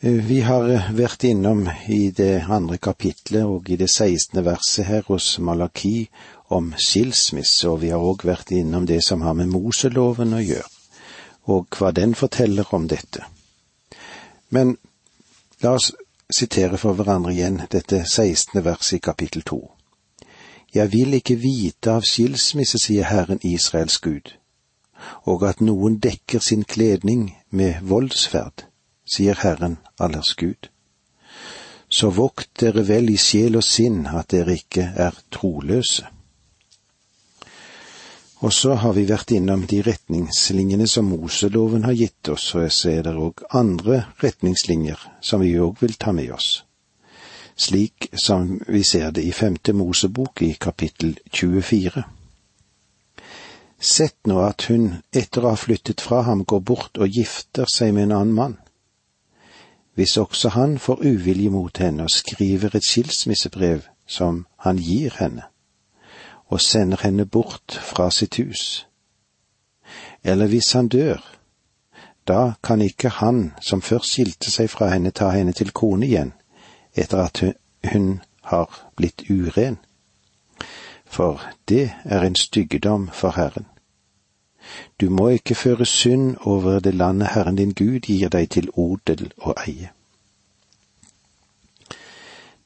Vi har vært innom i det andre kapitlet og i det sekstende verset her hos Malaki om skilsmisse, og vi har òg vært innom det som har med Moseloven å gjøre, og hva den forteller om dette. Men la oss sitere for hverandre igjen dette sekstende verset i kapittel to. Jeg vil ikke vite av skilsmisse, sier Herren Israels Gud, og at noen dekker sin kledning med voldsferd sier Herren allers Gud. Så vokt dere vel i sjel og sinn at dere ikke er troløse. Og så har vi vært innom de retningslinjene som Moseloven har gitt oss, og jeg ser det òg andre retningslinjer som vi òg vil ta med oss, slik som vi ser det i femte Mosebok i kapittel 24. Sett nå at hun etter å ha flyttet fra ham går bort og gifter seg med en annen mann hvis også han får uvilje mot henne og skriver et skilsmissebrev som han gir henne, og sender henne bort fra sitt hus. Eller hvis han dør, da kan ikke han som først skilte seg fra henne, ta henne til kone igjen, etter at hun har blitt uren. For det er en styggedom for Herren. Du må ikke føre synd over det landet Herren din Gud gir deg til odel og eie.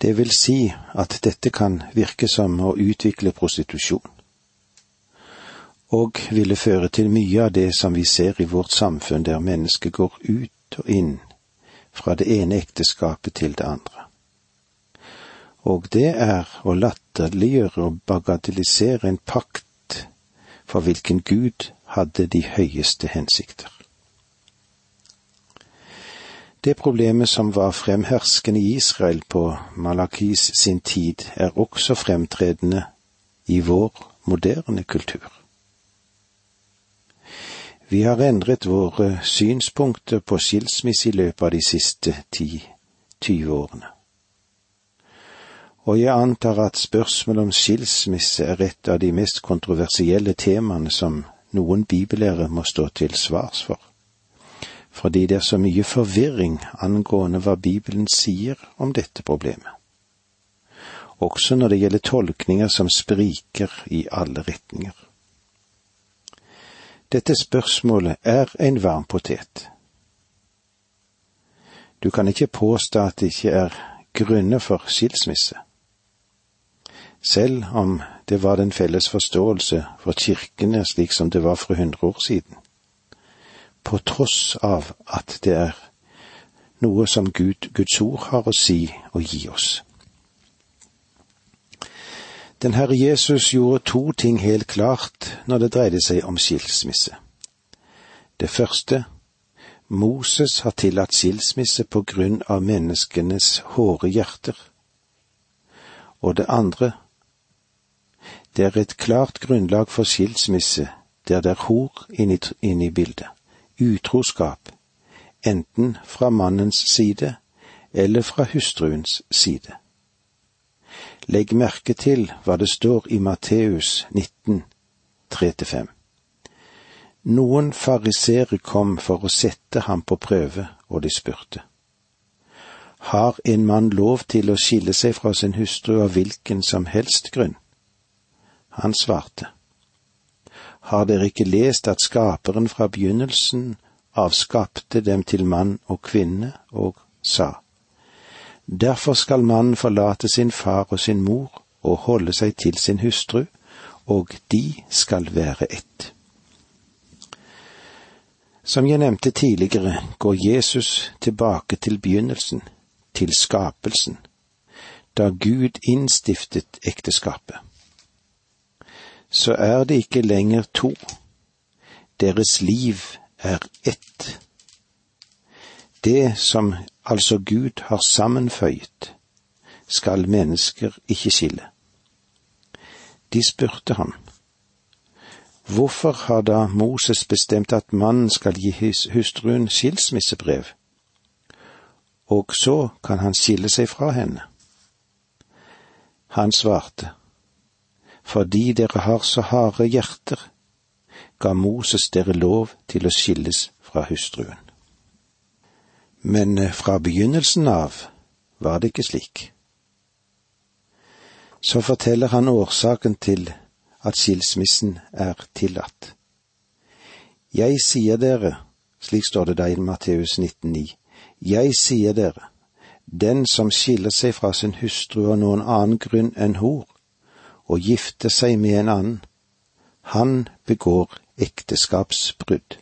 Det vil si at dette kan virke som å utvikle prostitusjon, og ville føre til mye av det som vi ser i vårt samfunn der mennesket går ut og inn fra det ene ekteskapet til det andre. Og det er å latterliggjøre og bagatellisere en pakt for hvilken Gud hadde de høyeste hensikter. Det problemet som var fremherskende i Israel på Malakis sin tid, er også fremtredende i vår moderne kultur. Vi har endret våre synspunkter på skilsmisse i løpet av de siste ti-tyve årene. Og jeg antar at spørsmålet om skilsmisse er et av de mest kontroversielle temaene som noen bibellærer må stå til svars for, fordi det er så mye forvirring angående hva Bibelen sier om dette problemet, også når det gjelder tolkninger som spriker i alle retninger. Dette spørsmålet er en varm potet. Du kan ikke påstå at det ikke er grunner for skilsmisse selv om det var den felles forståelse for kirkene slik som det var for hundre år siden. På tross av at det er noe som Gud, Guds ord har å si og gi oss. Den Herre Jesus gjorde to ting helt klart når det dreide seg om skilsmisse. Det første, Moses har tillatt skilsmisse på grunn av menneskenes hårde hjerter. Og det andre, det er et klart grunnlag for skilsmisse der det er hor inne i bildet, utroskap, enten fra mannens side eller fra hustruens side. Legg merke til hva det står i Matteus 19, 3–5. Noen farisere kom for å sette ham på prøve, og de spurte. Har en mann lov til å skille seg fra sin hustru av hvilken som helst grunn? Han svarte, Har dere ikke lest at Skaperen fra begynnelsen av skapte dem til mann og kvinne, og sa, Derfor skal mannen forlate sin far og sin mor og holde seg til sin hustru, og de skal være ett. Som jeg nevnte tidligere, går Jesus tilbake til begynnelsen, til skapelsen, da Gud innstiftet ekteskapet så er det ikke lenger to. Deres liv er ett. Det som altså Gud har sammenføyet, skal mennesker ikke skille. De spurte ham, hvorfor har da Moses bestemt at mannen skal gi hustruen skilsmissebrev, og så kan han skille seg fra henne? Han svarte, fordi dere har så harde hjerter, ga Moses dere lov til å skilles fra hustruen. Men eh, fra begynnelsen av var det ikke slik. Så forteller han årsaken til at skilsmissen er tillatt. Jeg sier dere, slik står det da i Matteus 19,9, jeg sier dere, den som skiller seg fra sin hustru av noen annen grunn enn hor, og gifter seg med en annen, han begår ekteskapsbrudd.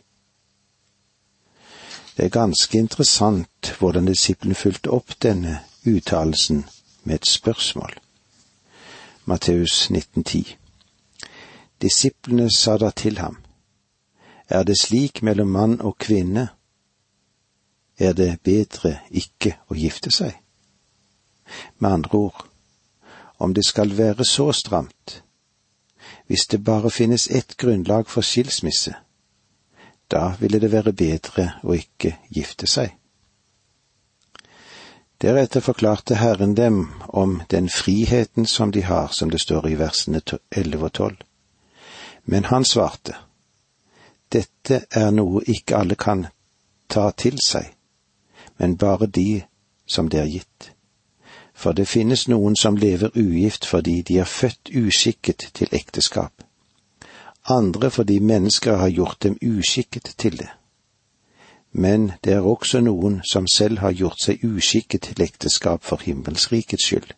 Det er ganske interessant hvordan disiplene fulgte opp denne uttalelsen med et spørsmål. Matteus 19,10 Disiplene sa da til ham, Er det slik mellom mann og kvinne? Er det bedre ikke å gifte seg? Med andre ord, om det skal være så stramt, hvis det bare finnes ett grunnlag for skilsmisse, da ville det være bedre å ikke gifte seg. Deretter forklarte Herren dem om den friheten som de har, som det står i versene elleve og tolv. Men han svarte, Dette er noe ikke alle kan ta til seg, men bare de som det er gitt. For det finnes noen som lever ugift fordi de er født uskikket til ekteskap, andre fordi mennesker har gjort dem uskikket til det men det er også noen som selv har gjort seg uskikket til ekteskap for himmelsrikets skyld.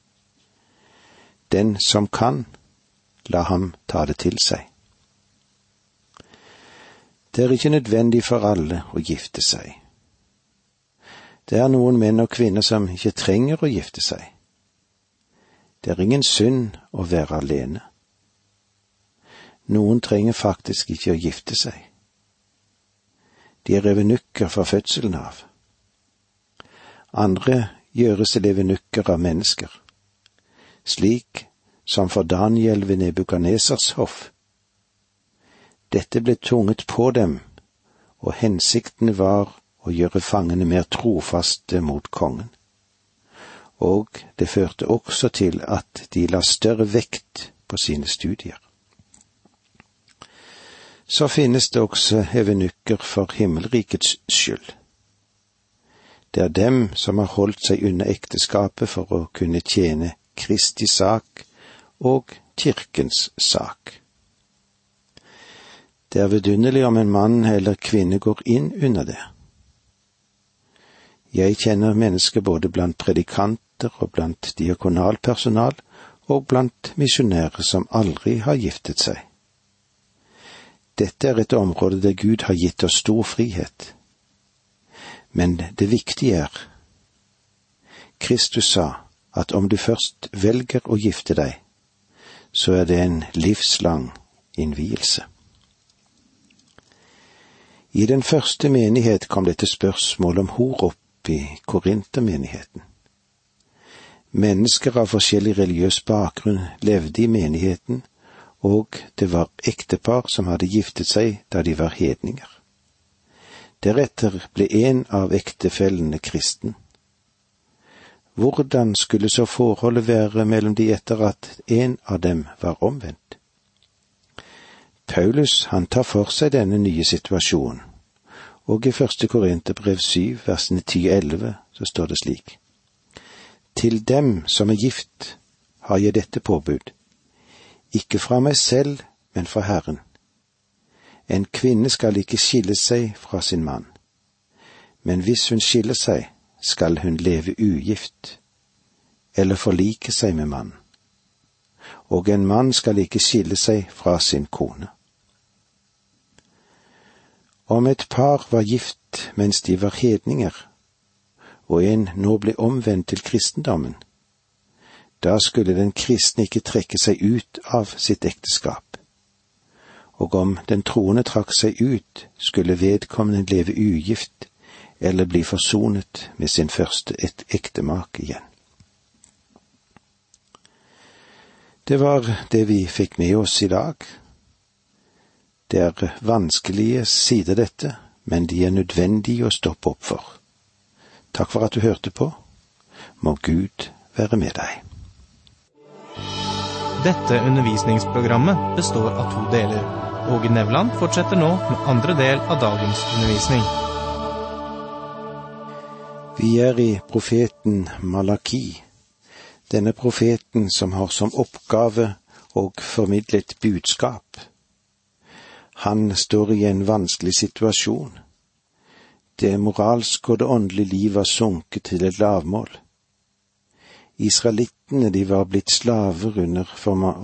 Den som kan, la ham ta det til seg. Det er ikke nødvendig for alle å gifte seg. Det er noen menn og kvinner som ikke trenger å gifte seg. Det er ingen synd å være alene. Noen trenger faktisk ikke å gifte seg. De er evenukker fra fødselen av. Andre gjøres til evenukker av mennesker, slik som for Daniel ved Nebukanesers hoff. Dette ble tvunget på dem, og hensikten var å gjøre fangene mer trofaste mot kongen. Og det førte også til at de la større vekt på sine studier så finnes det også evenukker for himmelrikets skyld. Det er dem som har holdt seg unna ekteskapet for å kunne tjene Kristi sak og kirkens sak. Det er vidunderlig om en mann eller kvinne går inn under det. Jeg kjenner mennesker både blant predikanter og blant diakonalpersonal og blant misjonærer som aldri har giftet seg. Dette er et område der Gud har gitt oss stor frihet. Men det viktige er Kristus sa at om du først velger å gifte deg, så er det en livslang innvielse. I den første menighet kom dette spørsmålet om hor opp i korintermenigheten. Mennesker av forskjellig religiøs bakgrunn levde i menigheten og det var ektepar som hadde giftet seg da de var hedninger. Deretter ble en av ektefellene kristen. Hvordan skulle så forholdet være mellom de etter at en av dem var omvendt? Paulus han tar for seg denne nye situasjonen, og i første Korinterbrev syv, versene ti og elleve, så står det slik. Til dem som er gift, har jeg dette påbud ikke fra meg selv, men fra Herren. En kvinne skal ikke skille seg fra sin mann, men hvis hun skiller seg, skal hun leve ugift, eller forlike seg med mannen. Og en mann skal ikke skille seg fra sin kone. Om et par var gift mens de var hedninger, og en nå ble omvendt til kristendommen, da skulle den kristne ikke trekke seg ut av sitt ekteskap. Og om den troende trakk seg ut, skulle vedkommende leve ugift eller bli forsonet med sin første et ektemak igjen. Det var det vi fikk med oss i dag. Det er vanskelige sider, dette, men de er nødvendige å stoppe opp for. Takk for at du hørte på. Må Gud være med deg. Dette undervisningsprogrammet består av to deler. Åge Nevland fortsetter nå med andre del av dagens undervisning. Vi er i profeten Malaki, denne profeten som har som oppgave å formidle et budskap. Han står i en vanskelig situasjon. Det moralske og det åndelige liv var sunket til et lavmål. Israelittene de var blitt slaver under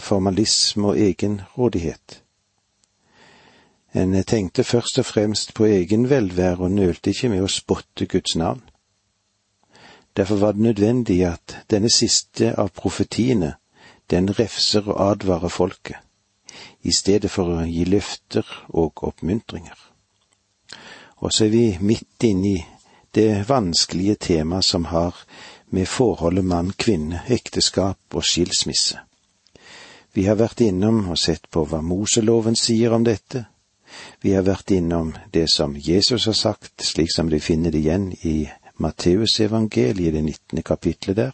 formalisme og egenrådighet. En tenkte først og fremst på egen velvære og nølte ikke med å spotte Guds navn. Derfor var det nødvendig at denne siste av profetiene, den refser og advarer folket, i stedet for å gi løfter og oppmuntringer. Og så er vi midt inne i det vanskelige temaet som har med forholdet mann-kvinne, ekteskap og skilsmisse. Vi har vært innom og sett på hva Moseloven sier om dette. Vi har vært innom det som Jesus har sagt, slik som de finner det igjen i Matteusevangeliet, det nittende kapitlet der,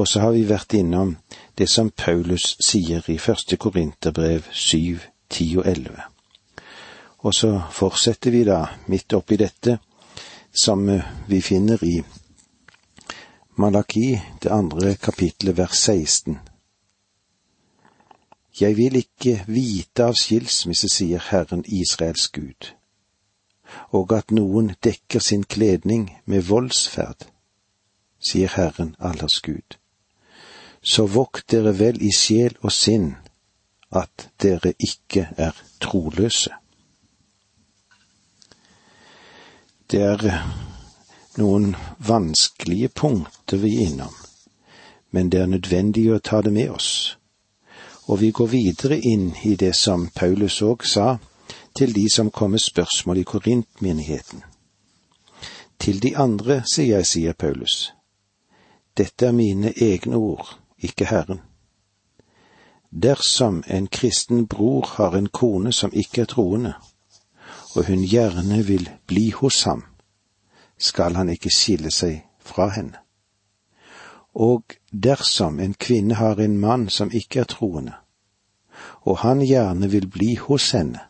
og så har vi vært innom det som Paulus sier i første Korinterbrev syv, ti og elleve. Og så fortsetter vi da midt oppi dette, som vi finner i Malaki, det andre kapitlet, vers 16. Jeg vil ikke vite av skilsmisse, sier Herren Israels Gud og at noen dekker sin kledning med voldsferd, sier Herren allers Gud. Så vokt dere vel i sjel og sinn at dere ikke er troløse. Det er noen vanskelige punkter vi er innom, men det er nødvendig å ta det med oss. Og vi går videre inn i det som Paulus òg sa til de som kom med spørsmål i Korintmenigheten. Til de andre, sier jeg, sier Paulus. Dette er mine egne ord, ikke Herren. Dersom en kristen bror har en kone som ikke er troende, og hun gjerne vil bli hos ham, skal han ikke skille seg fra henne. Og dersom en kvinne har en mann som ikke er troende, og han gjerne vil bli hos henne,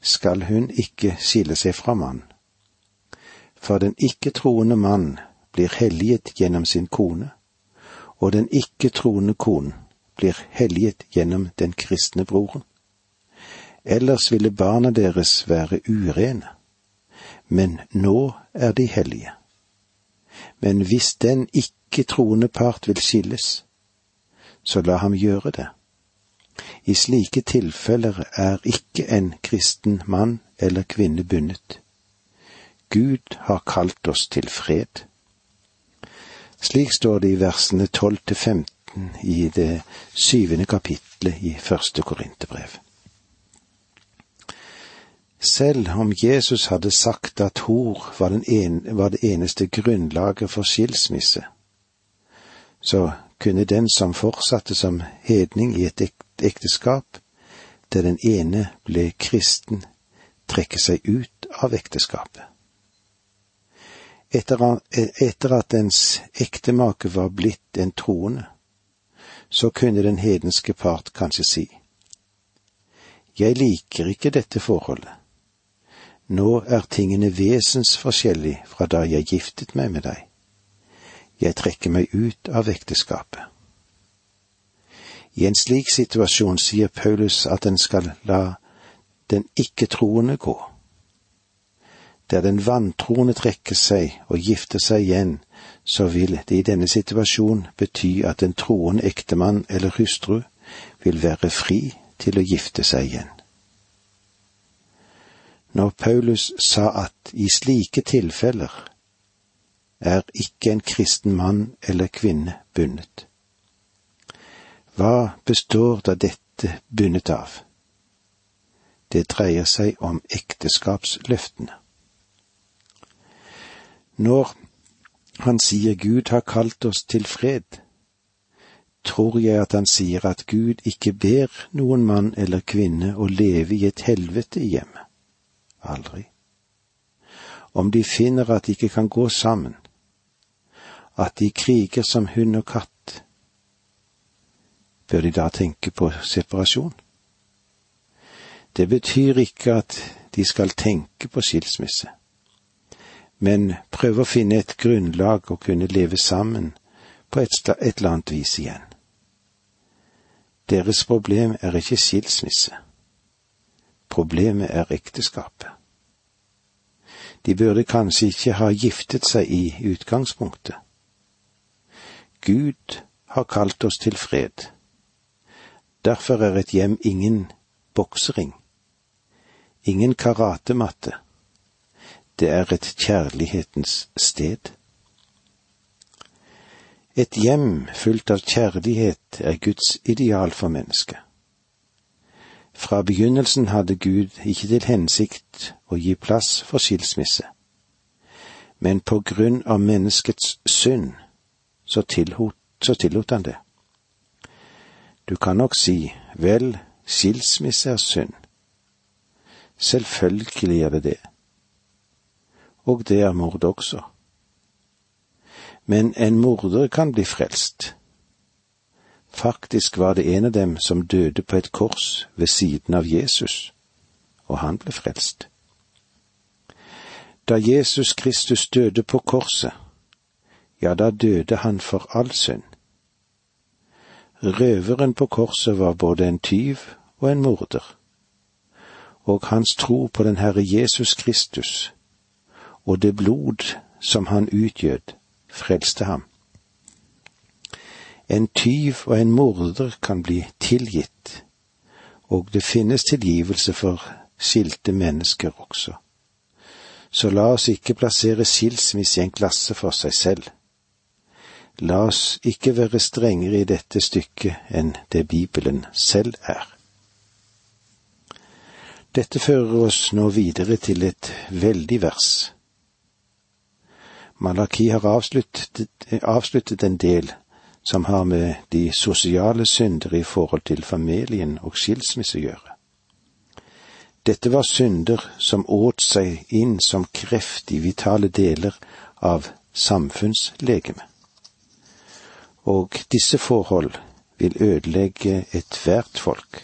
skal hun ikke skille seg fra mann. For den ikke-troende mann blir helliget gjennom sin kone, og den ikke-troende konen blir helliget gjennom den kristne broren. Ellers ville barna deres være urene, men nå er de hellige. Men hvis den ikke-troende part vil skilles, så la ham gjøre det i slike tilfeller er ikke en kristen mann eller kvinne bundet. Gud har kalt oss til fred. Slik står det i versene tolv til femten i det syvende kapitlet i første Korinterbrev. Selv om Jesus hadde sagt at hor var, en, var det eneste grunnlaget for skilsmisse, så kunne den som fortsatte som hedning i et ekteskap, der den ene ble kristen, trekke seg ut av ekteskapet. Etter, at ens ektemake var blitt en troende, så kunne den hedenske part kanskje si, Jeg liker ikke dette forholdet. Nå er tingene vesensforskjellig fra da jeg giftet meg med deg. Jeg trekker meg ut av ekteskapet. I en slik situasjon sier Paulus at en skal la den ikke-troende gå. Der den vantroende trekker seg og gifter seg igjen, så vil det i denne situasjon bety at en troende ektemann eller hustru vil være fri til å gifte seg igjen. Når Paulus sa at i slike tilfeller er ikke en kristen mann eller kvinne bundet, hva består da dette bundet av? Det dreier seg om ekteskapsløftene. Når han sier Gud har kalt oss til fred, tror jeg at han sier at Gud ikke ber noen mann eller kvinne å leve i et helvete i hjemmet. Aldri. Om de finner at de ikke kan gå sammen, at de kriger som hund og katt, bør de da tenke på separasjon? Det betyr ikke at de skal tenke på skilsmisse, men prøve å finne et grunnlag å kunne leve sammen på et, et eller annet vis igjen. Deres problem er ikke skilsmisse. Problemet er ekteskapet. De burde kanskje ikke ha giftet seg i utgangspunktet. Gud har kalt oss til fred. Derfor er et hjem ingen boksering, ingen karatematte. Det er et kjærlighetens sted. Et hjem fullt av kjærlighet er Guds ideal for mennesket. Fra begynnelsen hadde Gud ikke til hensikt å gi plass for skilsmisse, men på grunn av menneskets synd så tillot, så tillot han det. Du kan nok si, vel, skilsmisse er synd. Selvfølgelig er det det. Og det er mord også. Men en morder kan bli frelst. Faktisk var det en av dem som døde på et kors ved siden av Jesus, og han ble frelst. Da Jesus Kristus døde på korset, ja, da døde han for all synd. Røveren på korset var både en tyv og en morder, og hans tro på den Herre Jesus Kristus og det blod som han utgjød, frelste ham. En tyv og en morder kan bli tilgitt, og det finnes tilgivelse for skilte mennesker også. Så la oss ikke plassere skilsmisse i en klasse for seg selv. La oss ikke være strengere i dette stykket enn det Bibelen selv er. Dette fører oss nå videre til et veldig vers Malaki har avsluttet, avsluttet en del som har med de sosiale synder i forhold til familien og skilsmisse å gjøre. Dette var synder som åt seg inn som kreft i vitale deler av samfunnslegemet. Og disse forhold vil ødelegge ethvert folk.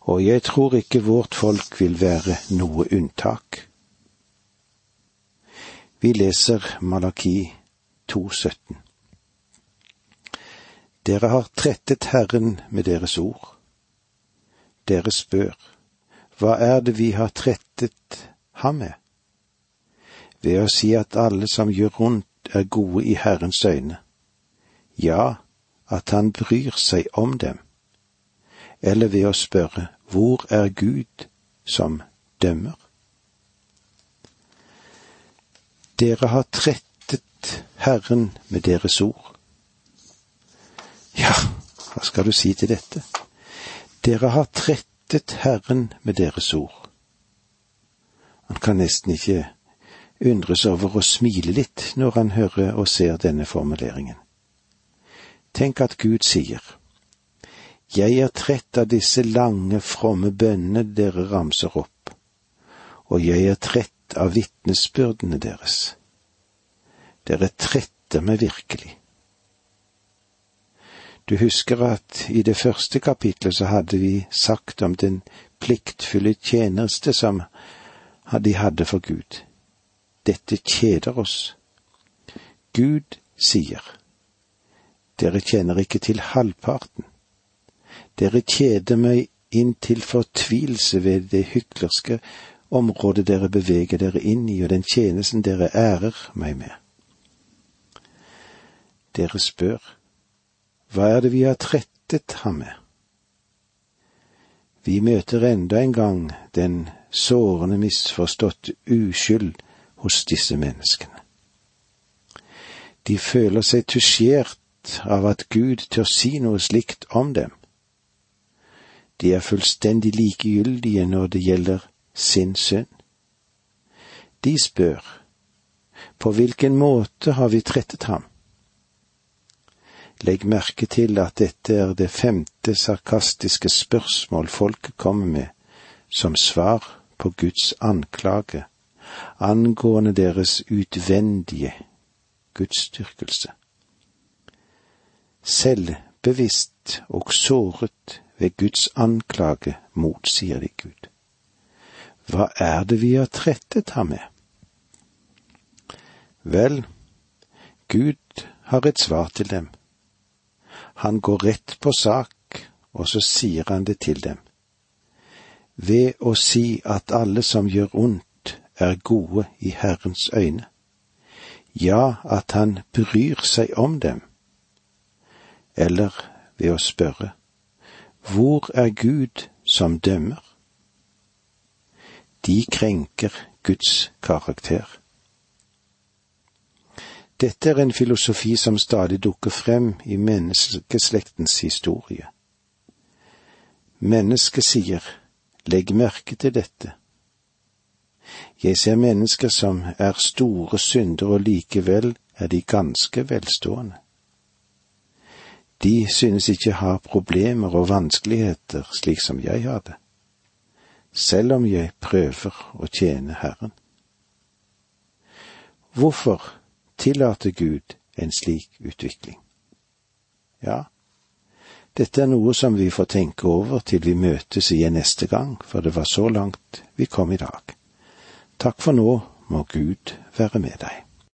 Og jeg tror ikke vårt folk vil være noe unntak. Vi leser Malaki 2,17. Dere har trettet Herren med deres ord. Dere spør, hva er det vi har trettet ham med? Ved å si at alle som gjør rundt er gode i Herrens øyne. Ja, at han bryr seg om dem. Eller ved å spørre, hvor er Gud som dømmer? Dere har trettet Herren med deres ord. Ja, hva skal du si til dette? Dere har trettet Herren med deres ord. Han kan nesten ikke undres over å smile litt når han hører og ser denne formuleringen. Tenk at Gud sier, Jeg er trett av disse lange, fromme bønnene dere ramser opp, og jeg er trett av vitnesbyrdene deres. Dere tretter meg virkelig. Du husker at i det første kapitlet så hadde vi sagt om den pliktfulle tjeneste som de hadde for Gud. Dette kjeder oss. Gud sier, dere tjener ikke til halvparten. Dere kjeder meg inn til fortvilelse ved det hyklerske området dere beveger dere inn i, og den tjenesten dere ærer meg med. Dere spør, hva er det vi har trettet ham med? Vi møter enda en gang den sårende misforstått uskyld hos disse menneskene. De føler seg tusjert av at Gud tør si noe slikt om dem. De er fullstendig likegyldige når det gjelder sin synd. De spør, på hvilken måte har vi trettet ham? Legg merke til at dette er det femte sarkastiske spørsmål folket kommer med som svar på Guds anklage angående deres utvendige gudsdyrkelse. Selvbevisst og såret ved Guds anklage motsier de Gud. Hva er det vi har trettet ham med? Vel, Gud har et svar til dem. Han går rett på sak, og så sier han det til dem. Ved å si at alle som gjør ondt, er gode i Herrens øyne. Ja, at han bryr seg om dem. Eller ved å spørre, hvor er Gud som dømmer? De krenker Guds karakter. Dette er en filosofi som stadig dukker frem i menneskeslektens historie. Mennesket sier, legg merke til dette. Jeg ser mennesker som er store syndere, og likevel er de ganske velstående. De synes ikke ha problemer og vanskeligheter slik som jeg har det, selv om jeg prøver å tjene Herren. Hvorfor tillater Gud en slik utvikling? Ja, dette er noe som vi får tenke over til vi møtes igjen neste gang, for det var så langt vi kom i dag. Takk for nå, må Gud være med deg.